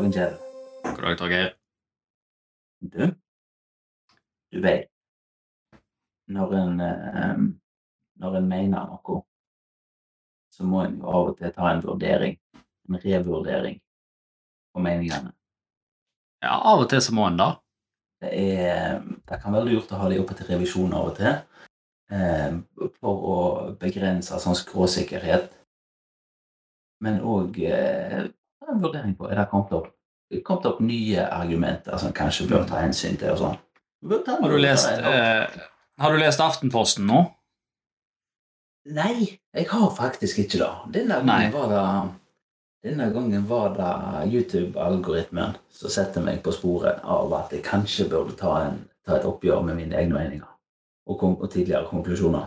dagen, Kjell. God dag, Torgeir. Du, du vet Når en um, Når en mener noe, så må en jo av og til ta en vurdering. En revurdering på meningene. Ja, av og til så må en da. Det, er, det kan være lurt å ha de oppe til revisjon av og til. Eh, for å begrense sånn skråsikkerhet. Men òg eh, en vurdering på er det kommet opp, kommet opp nye argumenter som kanskje bør ta hensyn til. og sånn. Har du lest, eh, har du lest Aftenposten nå? Nei, jeg har faktisk ikke det. Denne Nei. gangen var det denne gangen var det YouTube-algoritmen som setter meg på sporet av at jeg kanskje burde ta, en, ta et oppgjør med mine egne meninger og, og tidligere konklusjoner.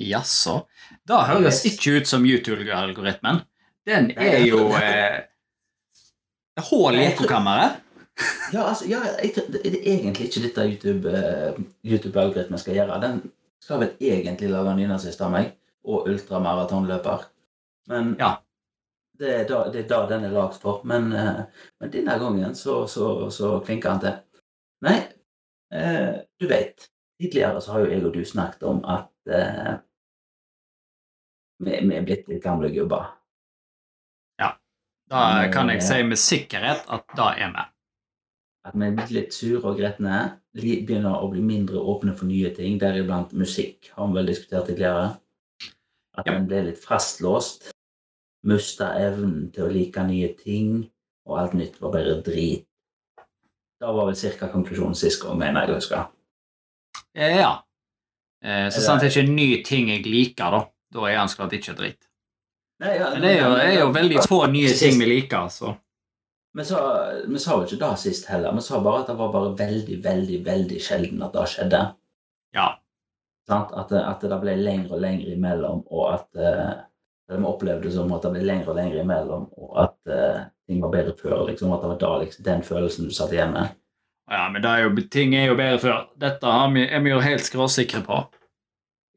Jaså. Det høres ikke ut som YouTube-algoritmen. Den er jo eh, Hull i ekkokammeret. Ja, altså, ja, jeg, det er egentlig ikke dette YouTube, eh, YouTube-algoritmen skal gjøre. Den skal vel egentlig lage nynazist av meg og ultramaratonløper. Men Ja. det, er da, det er da den er lagd for. Men, eh, men denne gangen så, så, så klinker han til. Nei, eh, du vet Tidligere så har jo jeg og du snakket om at vi, vi er blitt litt gamle gubber. Da kan jeg si med sikkerhet at det er vi. at vi er blitt litt sure og gretne, begynner å bli mindre åpne for nye ting, deriblant musikk, har vi vel diskutert tidligere. At Ja. en ble litt fastlåst, mista evnen til å like nye ting, og alt nytt var bare drit. Da var vel cirka konklusjonen sist gang, mener jeg å huske. Eh, ja. Eh, så sant det ikke er ny ting jeg liker, da. Da er han klart ikke dritt. Nei, ja, Men det er jo, er jo veldig få nye ting vi liker, altså. Vi sa, vi sa jo ikke det sist heller, vi sa bare at det var bare veldig, veldig, veldig sjelden at det skjedde. ja. At, at det ble lengre og lengre imellom, og at uh, vi opplevde som at det ble lengre og lengre imellom, og at uh, ting var bedre før. liksom, At det var da liksom, den følelsen du satt igjen med. ja men det er jo, ting er jo bedre før. Dette har vi, er vi jo helt skråsikre på.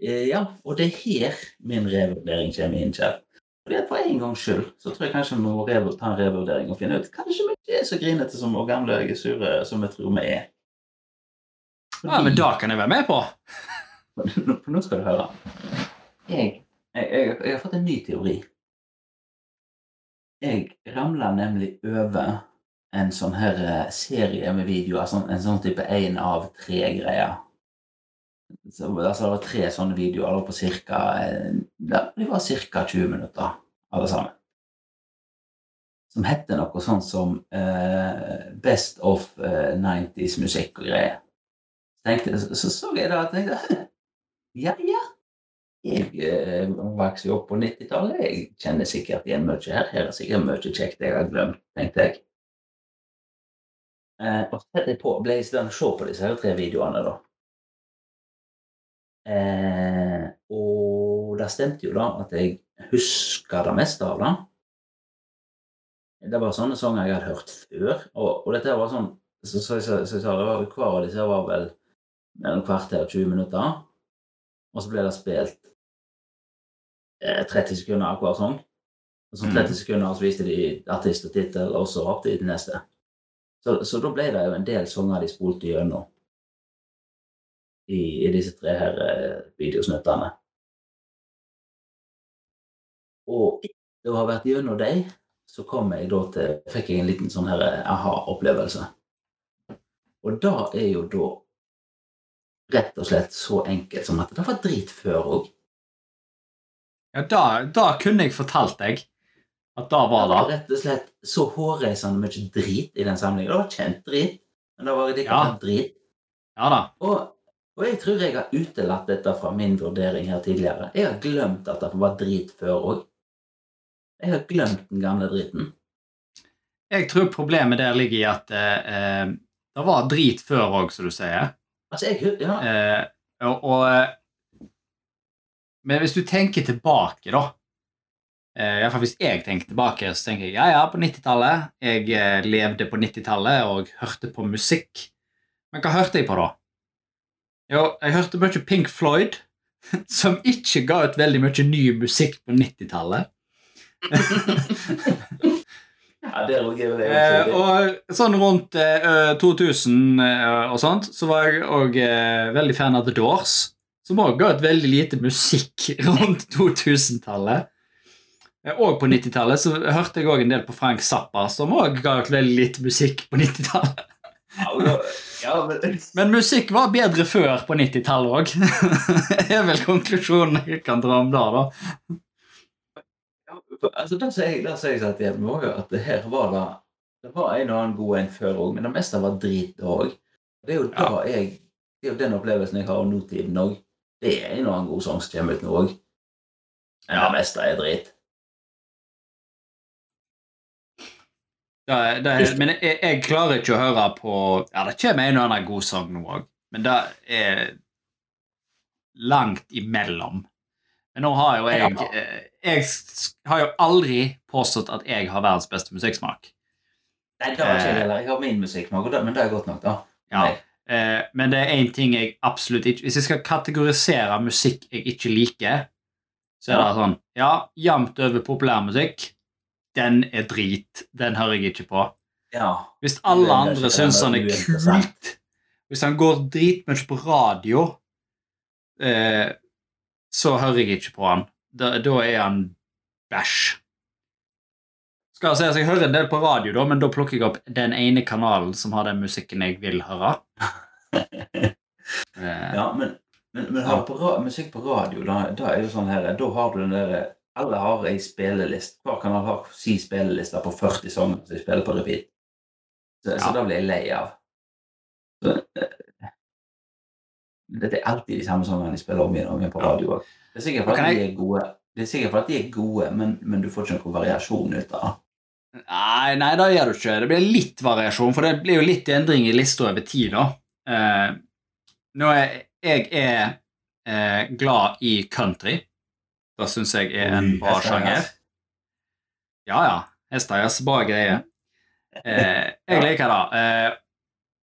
Eh, ja, og det er her min revurdering kommer inn, Kjell. Fordi at For en gangs skyld så tror jeg kanskje vi må ta en revurdering og finne ut kanskje vi ikke er så grinete som og gamle og sure som vi tror vi er. Ja, men da kan jeg være med på. Nå, nå skal du høre. Jeg, jeg, jeg, jeg har fått en ny teori. Jeg ramla nemlig over en sånn her eh, serie med videoer, sånn, en sånn type én av tre-greier. Så, altså, det var tre sånne videoer på cirka, eh, de var ca. 20 minutter, alle sammen. Som hette noe sånn som uh, Best of uh, 90s musikk og greier. Så, så, så jeg da og tenkte ja, ja. Jeg uh, vokste jo opp på 90-tallet. Jeg kjenner sikkert igjen mye her. Her er sikkert mye kjekt jeg har glemt, tenkte jeg. Eh, og så ble jeg stående å se på disse tre videoene, da. Eh, og det stemte jo da at jeg husker det meste av det. Det var sånne sanger jeg hadde hørt før, og, og dette var sånn så, så, så, så, så det var, Hver av disse var vel mellom kvarter og 20 minutter. Og så ble det spilt eh, 30 sekunder av hver sang. Og så 30 sekunder så viste de artist og tittel, og så hoppet de til neste. Så, så da ble det jo en del sanger de spolte gjennom i, i disse tre her eh, videosnuttene. Og etter å ha vært gjennom dem, så kom jeg da til, fikk jeg en liten sånn her eh, aha-opplevelse. Og da er jo da rett og slett så enkelt som at det var drit før òg. Ja, da, da kunne jeg fortalt deg at da Det var var det. rett og slett så hårreisende mye drit i den samlingen. Det var kjent drit, men det var ikke Ja. drit. Ja da. Og, og jeg tror jeg har utelatt dette fra min vurdering her tidligere. Jeg har glemt at det var drit før òg. Jeg har glemt den gamle driten. Jeg tror problemet der ligger i at eh, eh, det var drit før òg, som du sier. Altså, jeg ja, Eh, og, og eh, Men hvis du tenker tilbake, da eh, i hvert fall Hvis jeg tenker tilbake, så tenker jeg ja, ja, på 90-tallet. Jeg eh, levde på 90-tallet og hørte på musikk. Men hva hørte jeg på da? Jo, jeg hørte mye Pink Floyd, som ikke ga ut veldig mye ny musikk på 90-tallet. Ja, det er jo. Det Eh, og sånn rundt eh, 2000 eh, og sånt, så var jeg òg eh, veldig fan av The Doors. Som òg ga ut veldig lite musikk rundt 2000-tallet. Eh, Og på 90-tallet så hørte jeg òg en del på Frank Zappa, som òg ga ut veldig lite musikk på 90-tallet. Ja, men, Men musikk var bedre før på 90-tallet òg. Det er vel konklusjonen jeg kan dra om da, da. altså, der sier jeg, det som jeg var jo at det her var da Det var en og annen god en før òg, men det meste var drit òg. Det er jo da jeg Det er jo den opplevelsen jeg har av nåtiden òg. Det er en og annen god sang som kommer ut nå òg. Men Ja. det meste er drit. Det, det, men jeg, jeg klarer ikke å høre på Ja, det kommer en og annen god sang nå òg, men det er langt imellom. Men nå har jo jeg eh, Jeg har jo aldri påstått at jeg har verdens beste musikksmak. Nei, det har ikke jeg heller. Jeg har min musikksmak, men det er godt nok, da. Ja. Eh, men det er én ting jeg absolutt ikke Hvis jeg skal kategorisere musikk jeg ikke liker, så er det sånn Ja, jevnt over populærmusikk. Den er drit. Den hører jeg ikke på. Ja. Hvis alle Det andre syns han er kult Hvis han går dritmye på radio, eh, så hører jeg ikke på han. Da, da er han bæsj. Skal jeg, sies, Jeg hører en del på radio, da, men da plukker jeg opp den ene kanalen som har den musikken jeg vil høre. Eh, Ja, men, men, men har du på musikk på radio, da, da er jo sånn her Da har du den der Alle har ei spilleliste. Hver kanal har si spilleliste på 40 sanger som de spiller på repeat. Så, så da blir jeg lei av. Så, eh, Dette er alltid de samme sangene de spiller om igjen og om igjen på radio. Det er sikkert for Kan at de er gode, det er sikkert for at de er gode men, men du får ikke noen variasjon ut av det. Nei, nei, da gjør du ikke. Det blir litt variasjon, for det blir jo litt endring i lista over tid, da. Eh, nå er jeg er eh, glad i country. Det syns jeg er en bra sjanger. Ja, ja. Hestejazz, bra greie. Eh, jeg liker det. Eh,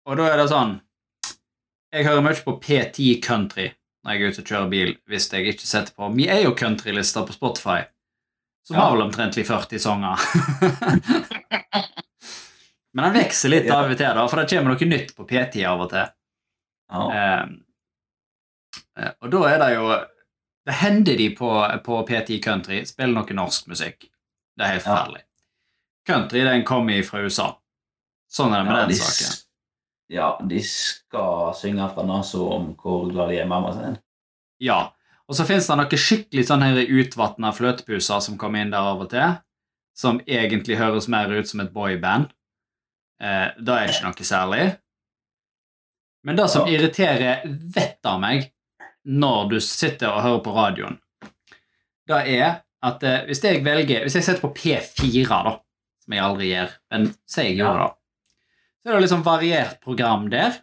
og da er det sånn Jeg hører mye på P10 Country når jeg er ute og kjører bil, hvis jeg ikke setter på Vi er jo country-lista på Spotify, som Ja. har vel omtrentlig 40 sanger. Men den vokser litt av og til, da, for det kommer noe nytt på P10 av og til. Ja. Eh, eh, og da er det jo Det hender de på, på P10 Country spiller noe norsk musikk. Det er helt Ja. Country den kommer fra USA. Sånn er det med Ja, den de, saken. ja, de skal synge fra nesa om hvor glad de er i mamma sin. Ja. Og så fins det noen skikkelig sånn utvatna fløtepuser som kommer inn der av og til, som egentlig høres mer ut som et boyband. Eh, det er ikke noe særlig. Men det som irriterer vettet av meg når du sitter og hører på radioen, det er at eh, hvis jeg velger Hvis jeg setter på P4, da, som jeg aldri gjør, men si jeg gjorde det, så er det litt sånn variert program der.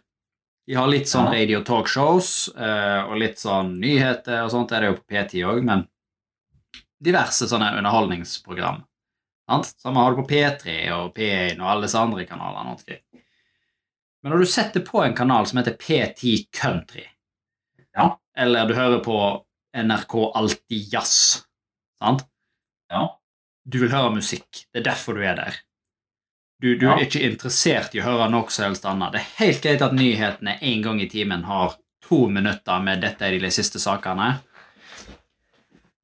De har litt sånn radio talkshows eh, og litt sånn nyheter og sånt. Det er det jo på P10 òg, men diverse sånne underholdningsprogram. Sant? Samme har du på P3 og P1 og alle disse andre kanalene. Men når du setter på en kanal som heter P10 Country, Ja. Eller du hører på NRK Alltid Jazz, sant? Ja. du vil høre musikk. Det er derfor du er der. Du, du Ja. er ikke interessert i å høre noe som helst annet. Det er helt greit at nyhetene en gang i timen har to minutter med 'dette er de siste sakene',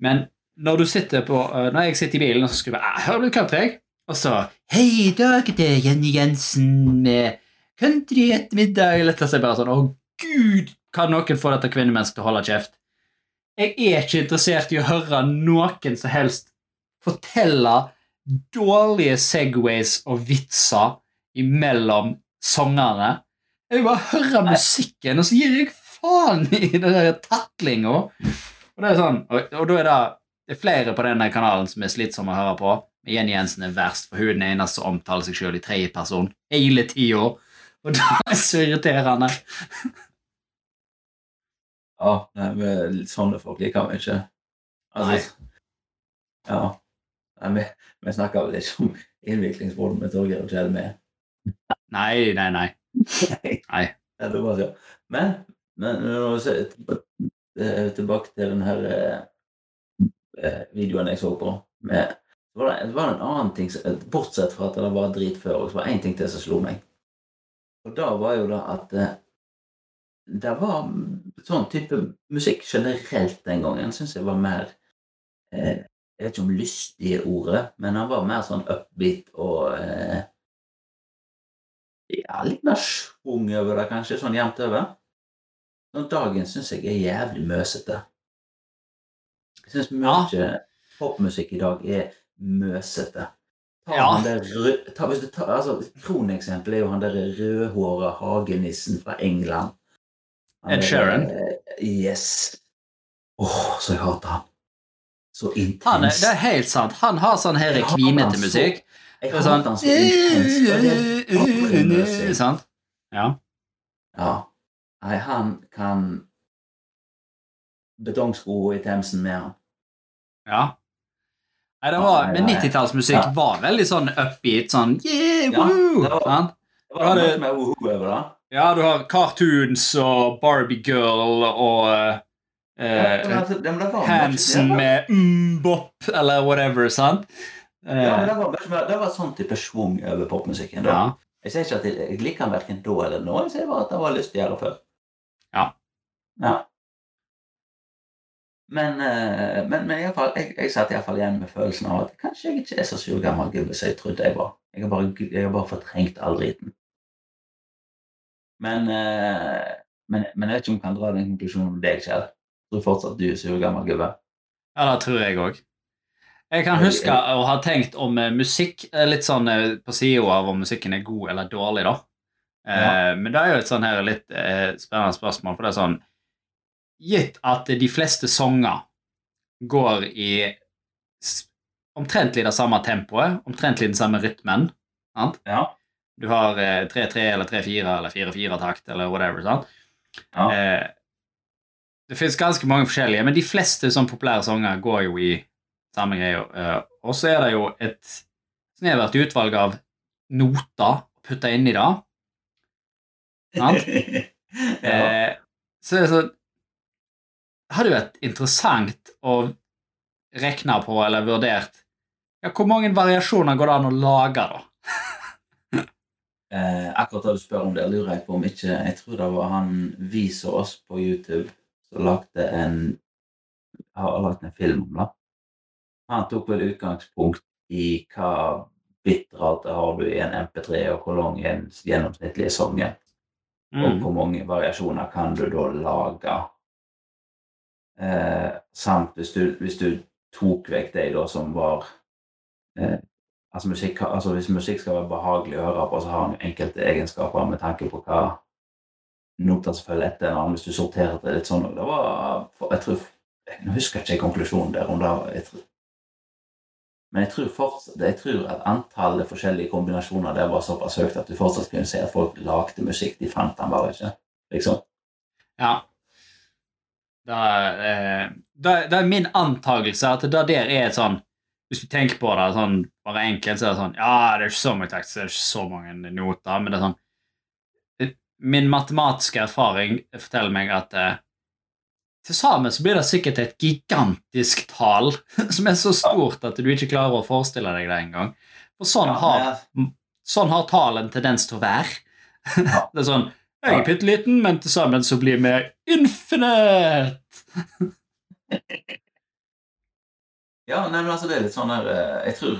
men når du sitter på øh, Når jeg sitter i bilen og skriver jeg 'Hører du country?' jeg?» og så 'Hei, i dag det er Jenny Jensen med country i ettermiddag' eller så er jeg bare sånn 'Å, gud, kan noen få dette kvinnemennesket til å holde kjeft?' Jeg er ikke interessert i å høre noen som helst fortelle dårlige segways og vitser imellom sangerne. Jeg vil bare høre musikken, og så gir jeg faen i den der tatlinga. Og det er sånn, og, og da er det, det er flere på denne kanalen som er slitsomme å høre på. Men Jenny Jensen er verst, for hun er den eneste som omtaler seg sjøl i tredjeperson hele tida. Og det er så irriterende. Ja, nei, sånne folk liker vi ikke. Altså, Ja. Nei, vi, vi snakker vel ikke om innviklingsform med Torgeir og Kjell med. Nei, nei, nei. Nei. Det bare. Men, men tilbake til den her eh, eh, videoen jeg så på, med, var det, var det en annen ting, bortsett fra at det var drit før, så var det én ting til som slo meg. Og da var jo det at eh, det var sånn type musikk generelt den gangen, syns jeg var mer eh, Jeg vet ikke om lystig er ordet, men han var mer sånn upbeat og eh, Ja, litt mer schwung over det, kanskje, sånn jevnt over. Sånn dagen syns jeg er jævlig møsete. Jeg syns mye popmusikk i dag er møsete. Ta Ja. der ta, altså, Kroneksempelet er jo han der rødhåra hagenissen fra England. Ed Sheeran? eh, Yes. Åh, så jeg hater han. Så intens. Han er, det er helt sant. Han har sånn her kvinete musikk. jeg Det er hater sånn han så intenst. det. Sant? Ja. Ja. Nei, han kan Betongsko i Themsen med han. ja. Nei, det var, men 90-tallsmusikk Ja. var veldig sånn upbeat, sånn yeah, Ja, woo! det var- Det var det- noe med woo over det. Ja, du har cartoons og Barbie Girl og eh, Ja, men altså, Hansen med mm-bop eller whatever, sant? Ja, men Eh, det var, det var sånn type schwung over popmusikken. da. ja. Jeg sier ikke at jeg, jeg liker den verken da eller nå, jeg sier bare at det var det før. Ja. Ja. Men, eh, men, men i fall, jeg, jeg satt iallfall igjen med følelsen av at kanskje jeg ikke er så sur gammel gubbe som jeg trodde jeg var. Jeg har bare, jeg har bare fortrengt all driten. Men, eh, men, men jeg vet ikke om jeg kan dra den konklusjonen om deg, Kjell. Jeg tror fortsatt du er sur gammel gubbe. ja, det tror jeg òg. Jeg kan huske å ha tenkt om eh, musikk eh, litt sånn eh, på sida av om musikken er god eller dårlig, da. Ja. Men det er jo et sånn her litt eh, spennende spørsmål, for det er sånn Gitt at de fleste sanger går i omtrent omtrentlig det samme tempoet, omtrentlig den samme rytmen sant? Ja. Du har eh, 3-3 eller 3-4 eller 4-4-takt eller whatever. sant? Ja. Eh, det finnes ganske mange forskjellige, men de fleste sånn populære sanger går jo i samme greia. Eh, og så er det jo et snevert utvalg av noter å putte inn i det. Sant? ja. Eh, så det sånn Det hadde jo vært interessant å regne på eller vurdert ja, Hvor mange variasjoner går det an å lage, da? Eh, akkurat da du spør om det, lurer jeg på om ikke Jeg tror det var han viser oss på YouTube som lagde en har lagd en film om det. Han tok vel utgangspunkt i hva bitrate har du i en MP3, og hvor lang er en gjennomsnittlig sang er. Og Mm. hvor mange variasjoner kan du da lage? Eh, samt hvis du, hvis du tok vekk de da som var eh, altså, musikk, altså Hvis musikk skal være behagelig å høre på, så har den enkelte egenskaper med tanke på hva noter som følger etter en annen. Hvis du sorterer det litt sånn det var, jeg tror, Nå husker jeg ikke konklusjonen der. om det var- jeg tror, men jeg tror, fortsatt, jeg tror at antallet forskjellige kombinasjoner der var såpass høyt at du fortsatt kunne se at folk lagde musikk. De fant den bare ikke. Liksom. Ja. Det er, eh, det, er min antakelse at det der er sånn Hvis du tenker på det sånn bare enkelt, så er det sånn Ja, det er ikke så mye tekst, det er ikke så mange noter, men det er sånn eh, Min matematiske erfaring forteller meg at eh, til sammen så blir det sikkert et gigantisk tall som er så stort at du ikke klarer å forestille deg det engang. For sånn har Sånn har tall en tendens til å være. Det er sånn Jeg er bitte liten, men til sammen så blir vi infinite. Ja, nei, men altså det er litt sånn her eh, Jeg tror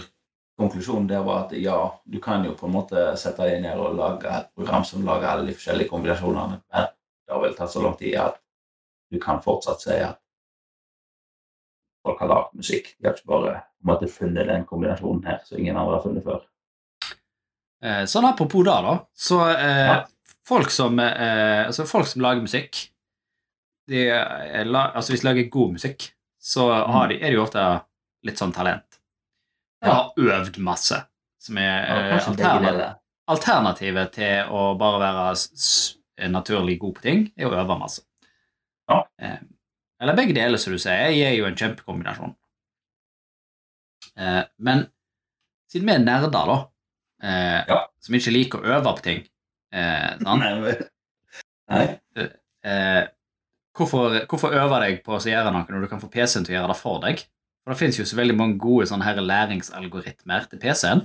konklusjonen der var at ja, du kan jo på en måte sette deg ned og lage et program som lager alle de forskjellige kombinasjonene, men det har vel tatt så lang tid at du kan fortsatt si at folk har lagd musikk. De har ikke bare på en måte funnet den kombinasjonen her som ingen andre har funnet før. Eh, sånn apropos det, da. Så eh, Ja. folk, som, eh, altså folk som lager musikk de er, la, altså Hvis de lager god musikk, så har de, er de jo ofte litt sånn talent. Jeg har øvd masse, som er Ja, eh, kanskje begge alterna- deler. alternativet til å bare være naturlig god på ting, er å øve masse. Ja. Eh, eller begge deler, som du sier, gir jo en kjempekombinasjon. Eh, men siden vi er nerder, da, Ja. som ikke liker å øve på ting sant? Nei, hvorfor, hvorfor øve deg på å gjøre noe når du kan få PC-en til å gjøre det for deg? Og det finnes jo så veldig mange gode sånne her læringsalgoritmer til PC-en.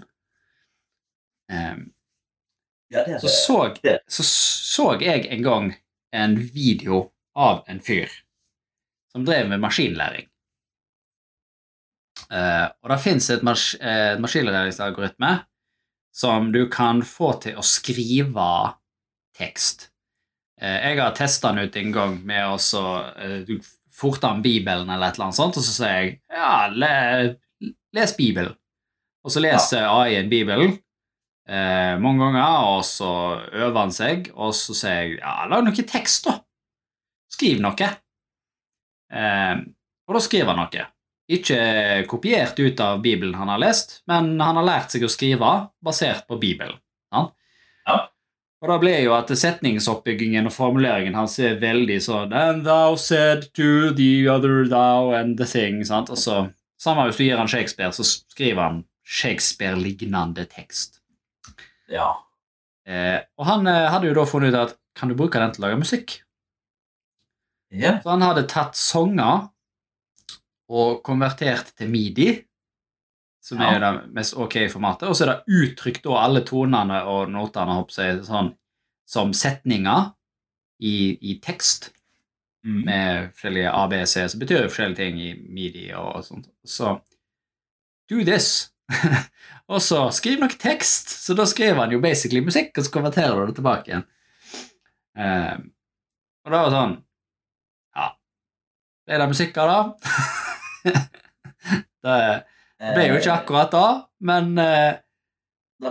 Eh, Ja, er så, så, så så jeg en gang en video av en fyr som drev med maskinlæring. Eh, og det fins et mas eh, maskinlæringsalgoritme som du kan få til å skrive tekst. Eh, jeg har testa den ut en gang med å så, eh, forte an Bibelen eller et eller annet sånt, og så sier jeg ja, le, les Bibelen. Og så leser AI-en Bibelen eh, mange ganger, og så øver han seg, og så sier jeg ja, lag noe tekst, da. Skriv noe. Eh, og da skriver han noe. Ikke kopiert ut av Bibelen han har lest, men han har lært seg å skrive basert på Bibelen. Ja? Ja. Og da ble jo at setningsoppbyggingen og formuleringen hans er veldig sånn And thou said to the other thou and the thing. sant? Og så, Samme hvis du gir han Shakespeare, så skriver han Shakespeare-lignende tekst. Ja. Eh, og han eh, hadde jo da funnet ut at kan du bruke den til å lage musikk? ja. Så han hadde tatt sanger og konvertert til midi, som Ja. er det mest ok formatet, og så er det uttrykt da alle tonene og notene seg, sånn, som setninger i, i tekst Mm. med forskjellige ABC, som betyr forskjellige ting i midi og sånt. Så do this. og så skriv noe tekst. Så da skriver han jo basically musikk, og så konverterer du det tilbake igjen. Eh, og da var det sånn Ja, det er det musikk av det? Det ble jo ikke akkurat da, men eh,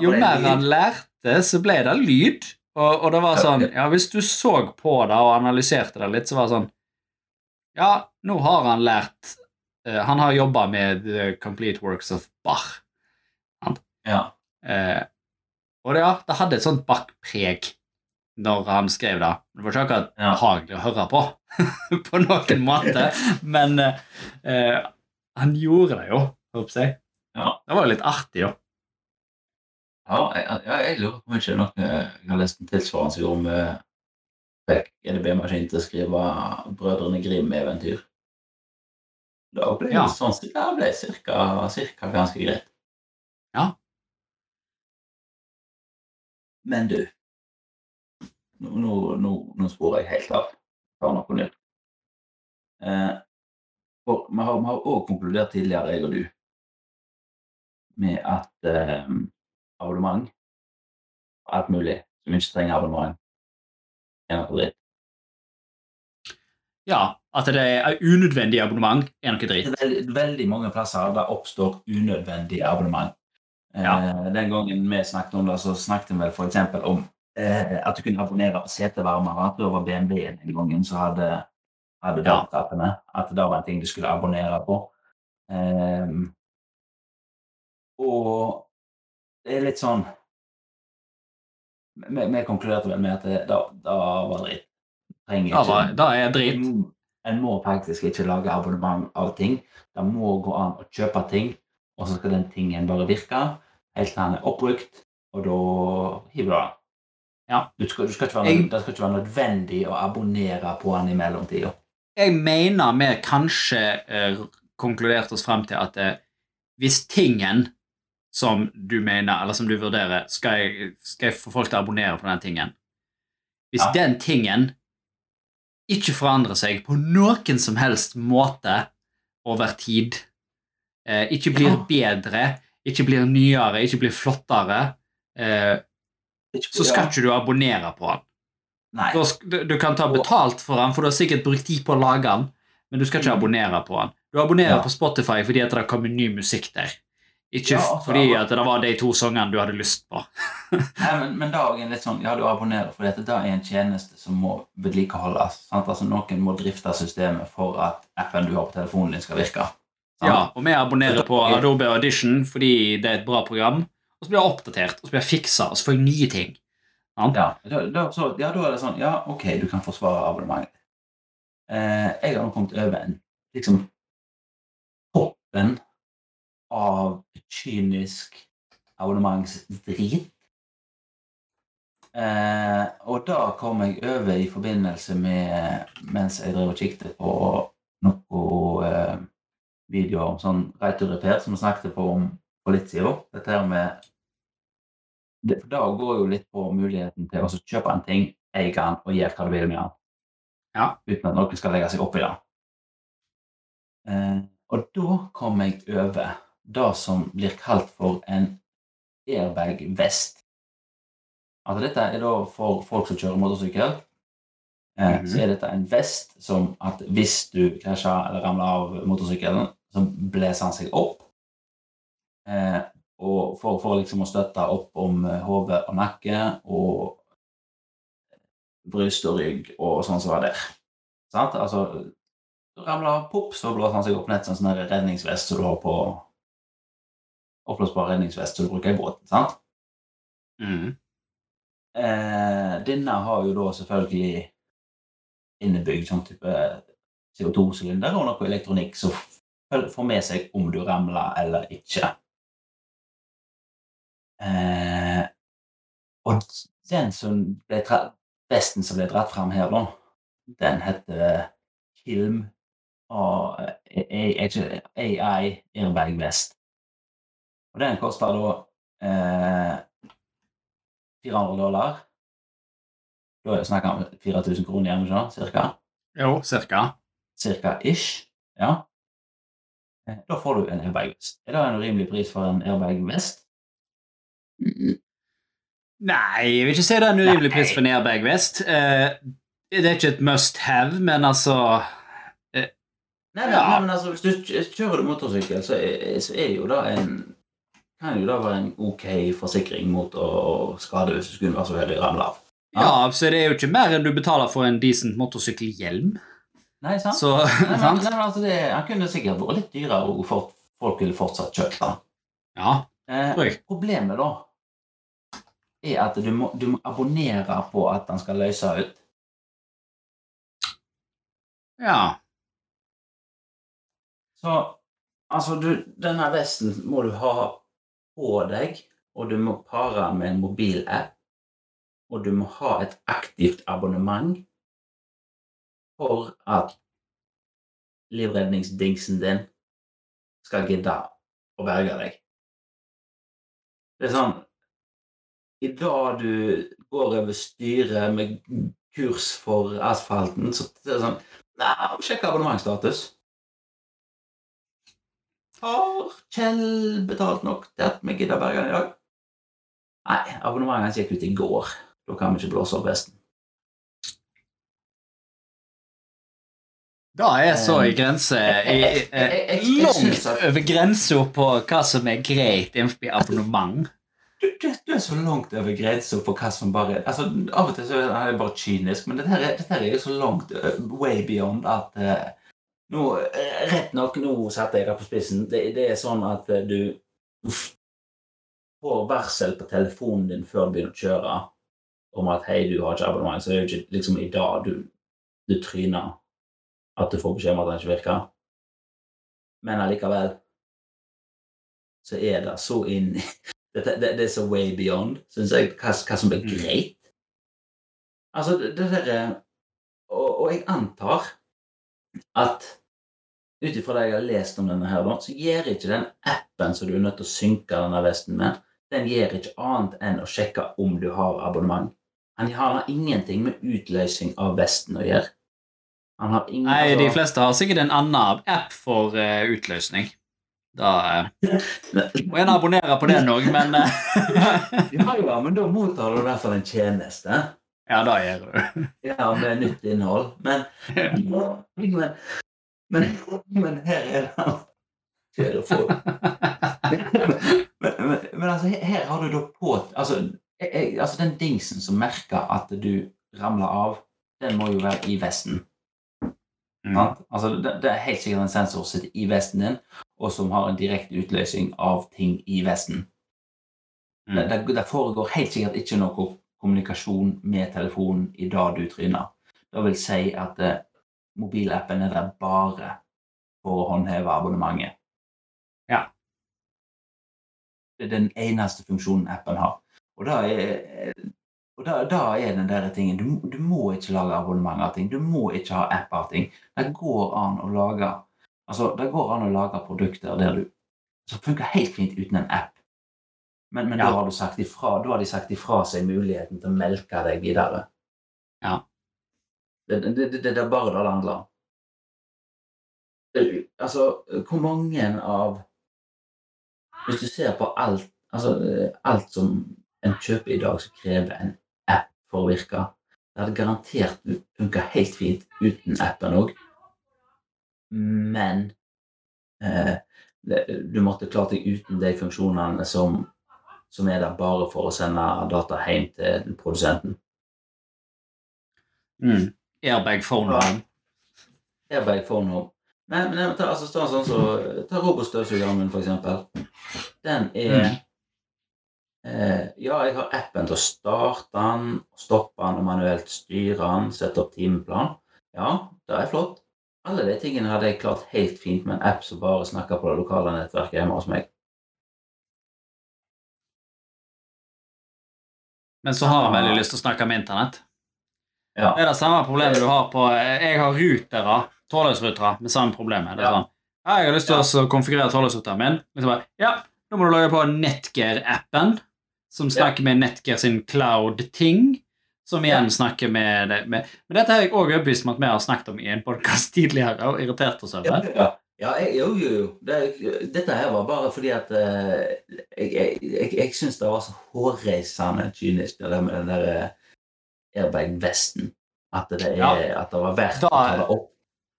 jo mer han lærte, så ble det lyd. Og, og det var sånn. Ja, hvis du så på det og analyserte det litt, så var det sånn Ja, nå har han lært uh, Han har jobba med The Complete Works of Bach. Ja. Uh, og det, ja, det hadde et sånt Bach-preg når han skrev det. Det var ikke akkurat Ja. behagelig å høre på, på noen måte, men uh, eh, han gjorde det jo, håper jeg. Ja. Det var jo litt artig, da. Ja, jeg, ja, jeg lurer på om ikke noen jeg har lest en tilsvarende som gjorde med fikk EDB-maskin til å skrive Brødrene Grim-eventyr. Da ble det Ja. sånn det ble cirka, cirka ganske greit. Ja. Men du Nå, nå, nå, nå sporer jeg helt av. Ta noe nytt. Eh, for vi har, òg konkludert tidligere, jeg og du, med at eh, abonnement alt mulig som ikke trenger abonnement, er noe dritt. Ja, at det er unødvendig abonnement, er noe Det dritt. veldig, veldig mange plasser der oppstår unødvendig abonnement. Eh, Den gangen vi snakket om det, så snakket vi f.eks. om eh, at du kunne abonnere setevarmere. Det var BMW den gangen som hadde, hadde Ja. At det var en ting du skulle abonnere på. Ehm, og det er litt sånn Vi, vi konkluderte vel med at det, da, da var dritt. Trenger Da, var, da er drit. Mm, En må faktisk ikke lage abonnement av ting. Det må gå an å kjøpe ting, og så skal den tingen bare virke helt til den er oppbrukt, og da hiver du den. Ja. Du skal, du skal ikke være, det skal ikke være nødvendig å abonnere på den i mellomtida. Jeg mener vi kanskje eh, konkluderte oss frem til at eh, hvis tingen som du mener, eller som du vurderer, skal jeg, skal jeg få folk til å abonnere på den tingen Hvis Ja. den tingen ikke forandrer seg på noen som helst måte over tid, eh, ikke blir bedre, ikke blir nyere, ikke blir flottere, eh, så skal ikke du abonnere på den. Du, du kan ta betalt for den, for du har sikkert brukt tid på å lage den, men du skal ikke Mm. abonnere på den. Du abonnerer Ja. på Spotify fordi at det kommer ny musikk der. Ikke Ja, altså, fordi at det var de to sangene du hadde lyst på. Nei, men, men da er litt sånn, ja, du abonnerer for dette. Det er en tjeneste som må vedlikeholdes. Sant? Altså, noen må drifte systemet for at appen du har på telefonen din, skal virke. Sant? Ja, og vi abonnerer på Adobe Audition fordi det er et bra program, og så blir det oppdatert, og så blir det fiksa, og så får jeg nye ting. Sant? Ja, da, da, så, ja, da er det sånn Ja, ok, du kan forsvare abonnementet. Eh, jeg har nå kommet over en liksom toppen av kynisk abonnementsdrit. Eh, og da kom jeg over i forbindelse med Mens jeg drev og kikket på noen eh, videoer om sånn right to repair, som vi snakket på om på litt siden. Dette her med det, for Da går jo litt på muligheten til å kjøpe en ting, eie den og gjøre hva du vil med den. Ja. Uten at noen skal legge seg opp i det. Eh, og da kom jeg over det som blir kalt for en airbag-vest. Altså dette er da for folk som kjører motorsykkel. Mm -hmm. Så er dette en vest som at hvis du krasjer eller ramler av motorsykkelen, så blåser han seg opp. Eh, og for, for liksom å støtte opp om eh, hode og nakke og bryst og rygg og sånn som var der. Sant? Altså, ramler pop, så blåser han seg opp nett som en sånn redningsvest som du har på Oppblåsbar redningsvest som du bruker i båten. sant? Mhm. Eh, denne har jo da selvfølgelig innebygd sånn type CO2-sylinder og noe elektronikk som får med seg om du ramler eller ikke. Eh, og den som ble vesten som ble dratt fram her, da, den heter Kilm og AI Airbag Vest. Og den koster da eh, 400 dollar. Da er det snakk om 4000 kroner hjemme, ikke sant? cirka. Jo, cirka. Cirka ish. Ja. Eh, Da får du en airbag-vest. Er det en urimelig pris for en airbag-vest? Nei, jeg vil ikke si det er en urimelig pris for en airbag-vest. Eh, det er ikke et must have, men altså Nei, nei, Ja. nei, men altså, hvis du kjører du motorsykkel, så er, så er jo det en kan jo det være en ok forsikring mot å skade hvis du skulle være så heldig å ramle av. Ja, så det er jo ikke mer enn du betaler for en decent motorsykkelhjelm. Nei, sant? Så, Nei, men, nei, men altså det, han kunne sikkert vært litt dyrere, og for, folk ville fortsatt kjøpt den. Ja, Eh, tror jeg. problemet da er at du må, du må abonnere på at den skal løse ut. Ja. Så altså, du, denne vesten må du ha på deg, og du må pare den med en mobilapp. Og du må ha et aktivt abonnement for at livredningsdingsen din skal gidde å berge deg. Det er sånn I dag du går over styret med kurs for asfalten, så det er sånn Nei, sjekk abonnementsstatus. Har Kjell betalt nok til at vi gidder berge den i dag? Nei, abonnementet hans gikk ut i går. Da kan vi ikke blåse opp vesten. Da er så i grense i, synes Langt over grensa på hva som er greit innenfor abonnement. Du, du, du er så langt over grensa på hva som bare altså, Av og til så er det bare kynisk, men dette, her, er- dette her er jo så langt uh, way beyond at nå, eh, Rett nok, nå setter jeg det på spissen. Det, det er sånn at eh, du får varsel på telefonen din før du begynner å kjøre om at hei, du har ikke abonnement, så det er jo ikke liksom i dag du, du tryner at du får beskjed om at den ikke virker. Men allikevel så er det så inn det, det, det er så way beyond, syns jeg, hva, hva som er Mm. greit. Altså, det, det der er- og, og jeg antar at ut ifra det jeg har lest om denne her, så gjør ikke den appen som du er nødt til å synke denne vesten med, den gjør ikke annet enn å sjekke om du har abonnement. Han har ingenting med utløsning av vesten å gjøre. Han har ingen Nei, de altså- fleste har sikkert en annen app for uh, utløsning. Da eh, må gjerne abonnere på den òg, men eh, Ja, ja, men da mottar du i hvert fall en tjeneste. Ja, det gjør du. Ja, med nytt innhold. Men Men, men, men her er det folk. Men, men, men altså, her, har du da på altså, jeg, jeg, altså, den dingsen som merker at du ramler av, den må jo være i vesten. Mm. Altså, det, det er helt sikkert en sensor som sitter i vesten din, og som har en direkte utløsning av ting i vesten. Mm. Det, det, det foregår helt sikkert ikke noe kommunikasjon med telefonen i det du tryner. Det vil si at eh, mobilappen er der bare for å håndheve abonnementet. Ja. Det er den eneste funksjonen appen har. Og da er, og da, da er den der tingen du, du må ikke lage abonnement av ting. Du må ikke ha app av ting. Det går an å lage Altså, det går an å lage produkter der du som funker helt fint uten en app. Men, men Ja. da har du sagt ifra, da har de sagt ifra seg muligheten til å melke deg videre. Ja. Det, det, det, det er bare det det handler om. Altså, hvor mange av Hvis du ser på alt altså, alt som en kjøper i dag som krever en app for å virke, det hadde garantert funka helt fint uten appen òg. Men eh, du måtte klart deg uten de funksjonene som, som er der bare for å sende data hjem til produsenten. Mm. Airbag phone home. Airbag phone home. Nei, men ta, altså, ta, sånn så, ta robotstøvsugeren min, for eksempel. Den er Mm. eh, Ja, jeg har appen til å starte den, stoppe den og manuelt styre den, sette opp timeplan. Ja, det er flott. Alle de tingene hadde jeg klart helt fint med en app som bare snakker på det lokale nettverket hjemme hos meg. Men så har han veldig lyst til å snakke med internett. Ja. Det er det samme problemet du har på Jeg har rutere, trådløsrutere, med samme problemet. Det er sånn, ja, jeg har lyst til å konfigurere trådløsruteren min. Liksom bare, ja, nå må du logge på Netgear-appen, som snakker med Netgear sin cloud-ting. Som igjen snakker med, det- med Men dette er jeg òg overbevist om at vi har snakket om i en podkast tidligere, og irritert oss over. ja. ja jeg, jo, jo, jo. Det, dette her var bare fordi at eh, jeg, jeg, jeg, jeg syns det var så hårreisende kynisk, det der med den der eh, airbag-vesten. At, det Ja. at det var verdt Da- å ta det opp.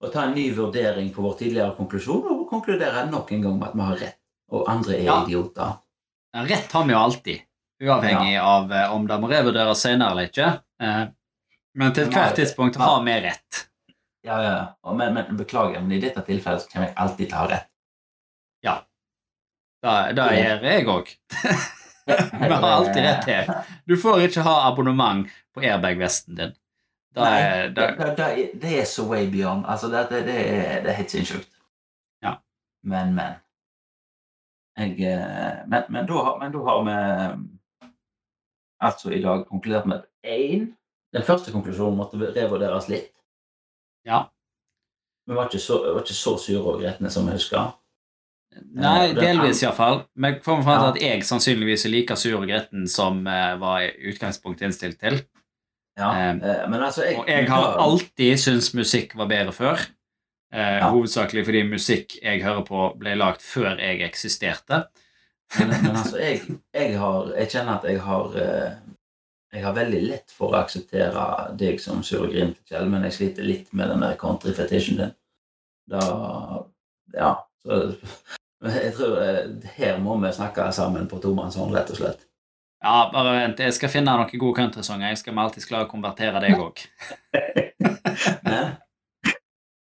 Og ta en ny vurdering på vår tidligere konklusjon, og konkludere nok en gang med at vi har rett, og andre er Ja. idioter. Ja, Rett har vi jo alltid, uavhengig av eh, om det må revurderes senere eller ikke. Eh, Men til ethvert tidspunkt har vi rett. Ja, ja. Men, men beklager, men i dette tilfellet kommer jeg alltid ta rett. Ja. det gjør jeg òg. Vi har alltid rett til. Du får ikke ha abonnement på airbag-vesten din. Det Nei, er, det, det, det, det, er- så way beyond. Altså, det, det, det, er, det er helt sinnssykt. Ja. Men, men. Jeg, eh, men, men, da, har- men da har vi eh, altså i dag konkludert med én Den første konklusjonen måtte revurderes litt. Ja. Vi var ikke så, var ikke så sure og gretne som vi husker. Nei, Eh, delvis iallfall. Men jeg kommer fram til at jeg sannsynligvis er like sur og gretten som uh, var utgangspunktet innstilt til. Ja, men altså jeg, Og jeg har alltid syntes musikk var bedre før. Uh, Ja. Hovedsakelig fordi musikk jeg hører på, ble lagd før jeg eksisterte. Men, men altså, jeg, jeg, har, jeg kjenner at jeg har Jeg har veldig lett for å akseptere deg som sur og grinete, men jeg sliter litt med den der country-fetisjen din. Da Ja. Så jeg tror eh, her må vi snakke sammen på tomannshånd, rett og slett. Ja, bare vent. Jeg skal finne noen gode countrysanger. Jeg skal alltid klare å konvertere deg òg.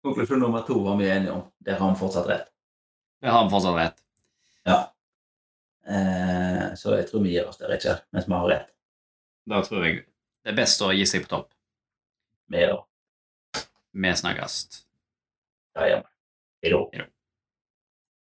Konklusjon nummer to var vi enige om. Der har vi fortsatt rett. Det har vi fortsatt rett. Ja. Eh, så jeg tror vi gir oss der, ikke mens vi har rett. Da tror jeg det er best å gi seg på topp. Vi da. Vi snakkes. det. Ja, ja. Hei da.